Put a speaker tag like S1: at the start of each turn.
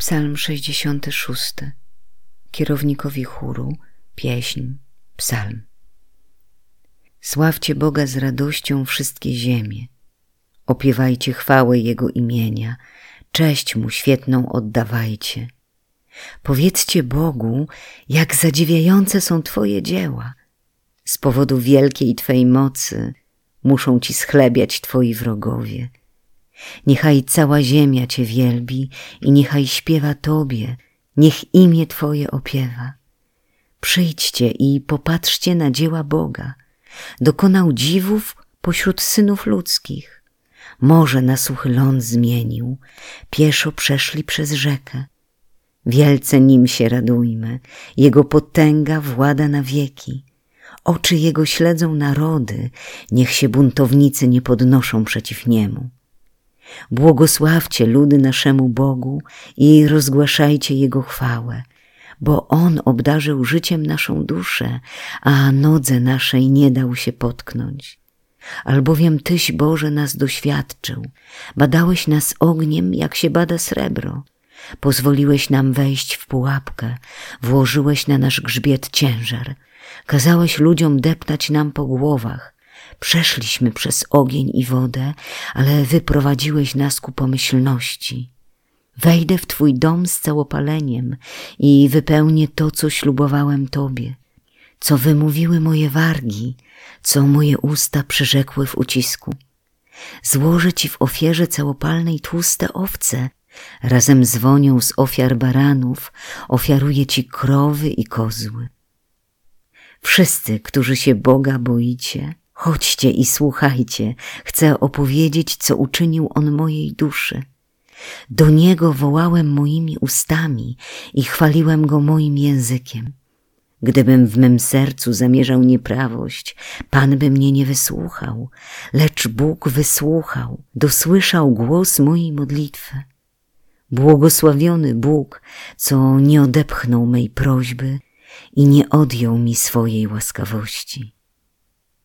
S1: Psalm 66. Kierownikowi chóru, pieśń, psalm. Sławcie Boga z radością wszystkie ziemie. Opiewajcie chwałę Jego imienia, cześć Mu świetną oddawajcie. Powiedzcie Bogu, jak zadziwiające są Twoje dzieła. Z powodu wielkiej Twej mocy muszą Ci schlebiać Twoi wrogowie – Niechaj cała ziemia Cię wielbi i niechaj śpiewa Tobie, niech imię Twoje opiewa. Przyjdźcie i popatrzcie na dzieła Boga. Dokonał dziwów pośród synów ludzkich. Morze na suchy ląd zmienił, pieszo przeszli przez rzekę. Wielce nim się radujmy, jego potęga włada na wieki. Oczy jego śledzą narody, niech się buntownicy nie podnoszą przeciw niemu. Błogosławcie ludy naszemu Bogu i rozgłaszajcie Jego chwałę, bo On obdarzył życiem naszą duszę, a nodze naszej nie dał się potknąć. Albowiem Tyś, Boże, nas doświadczył, badałeś nas ogniem, jak się bada srebro. Pozwoliłeś nam wejść w pułapkę, włożyłeś na nasz grzbiet ciężar, kazałeś ludziom deptać nam po głowach, Przeszliśmy przez ogień i wodę, ale wyprowadziłeś nas ku pomyślności. Wejdę w Twój dom z całopaleniem i wypełnię to, co ślubowałem Tobie, co wymówiły moje wargi, co moje usta przyrzekły w ucisku. Złożę Ci w ofierze całopalnej tłuste owce, razem z wonią z ofiar baranów ofiaruję Ci krowy i kozły. Wszyscy, którzy się Boga boicie, Chodźcie i słuchajcie, chcę opowiedzieć, co uczynił On mojej duszy. Do Niego wołałem moimi ustami i chwaliłem Go moim językiem. Gdybym w mym sercu zamierzał nieprawość, Pan by mnie nie wysłuchał, lecz Bóg wysłuchał, dosłyszał głos mojej modlitwy. Błogosławiony Bóg, co nie odepchnął mej prośby i nie odjął mi swojej łaskawości.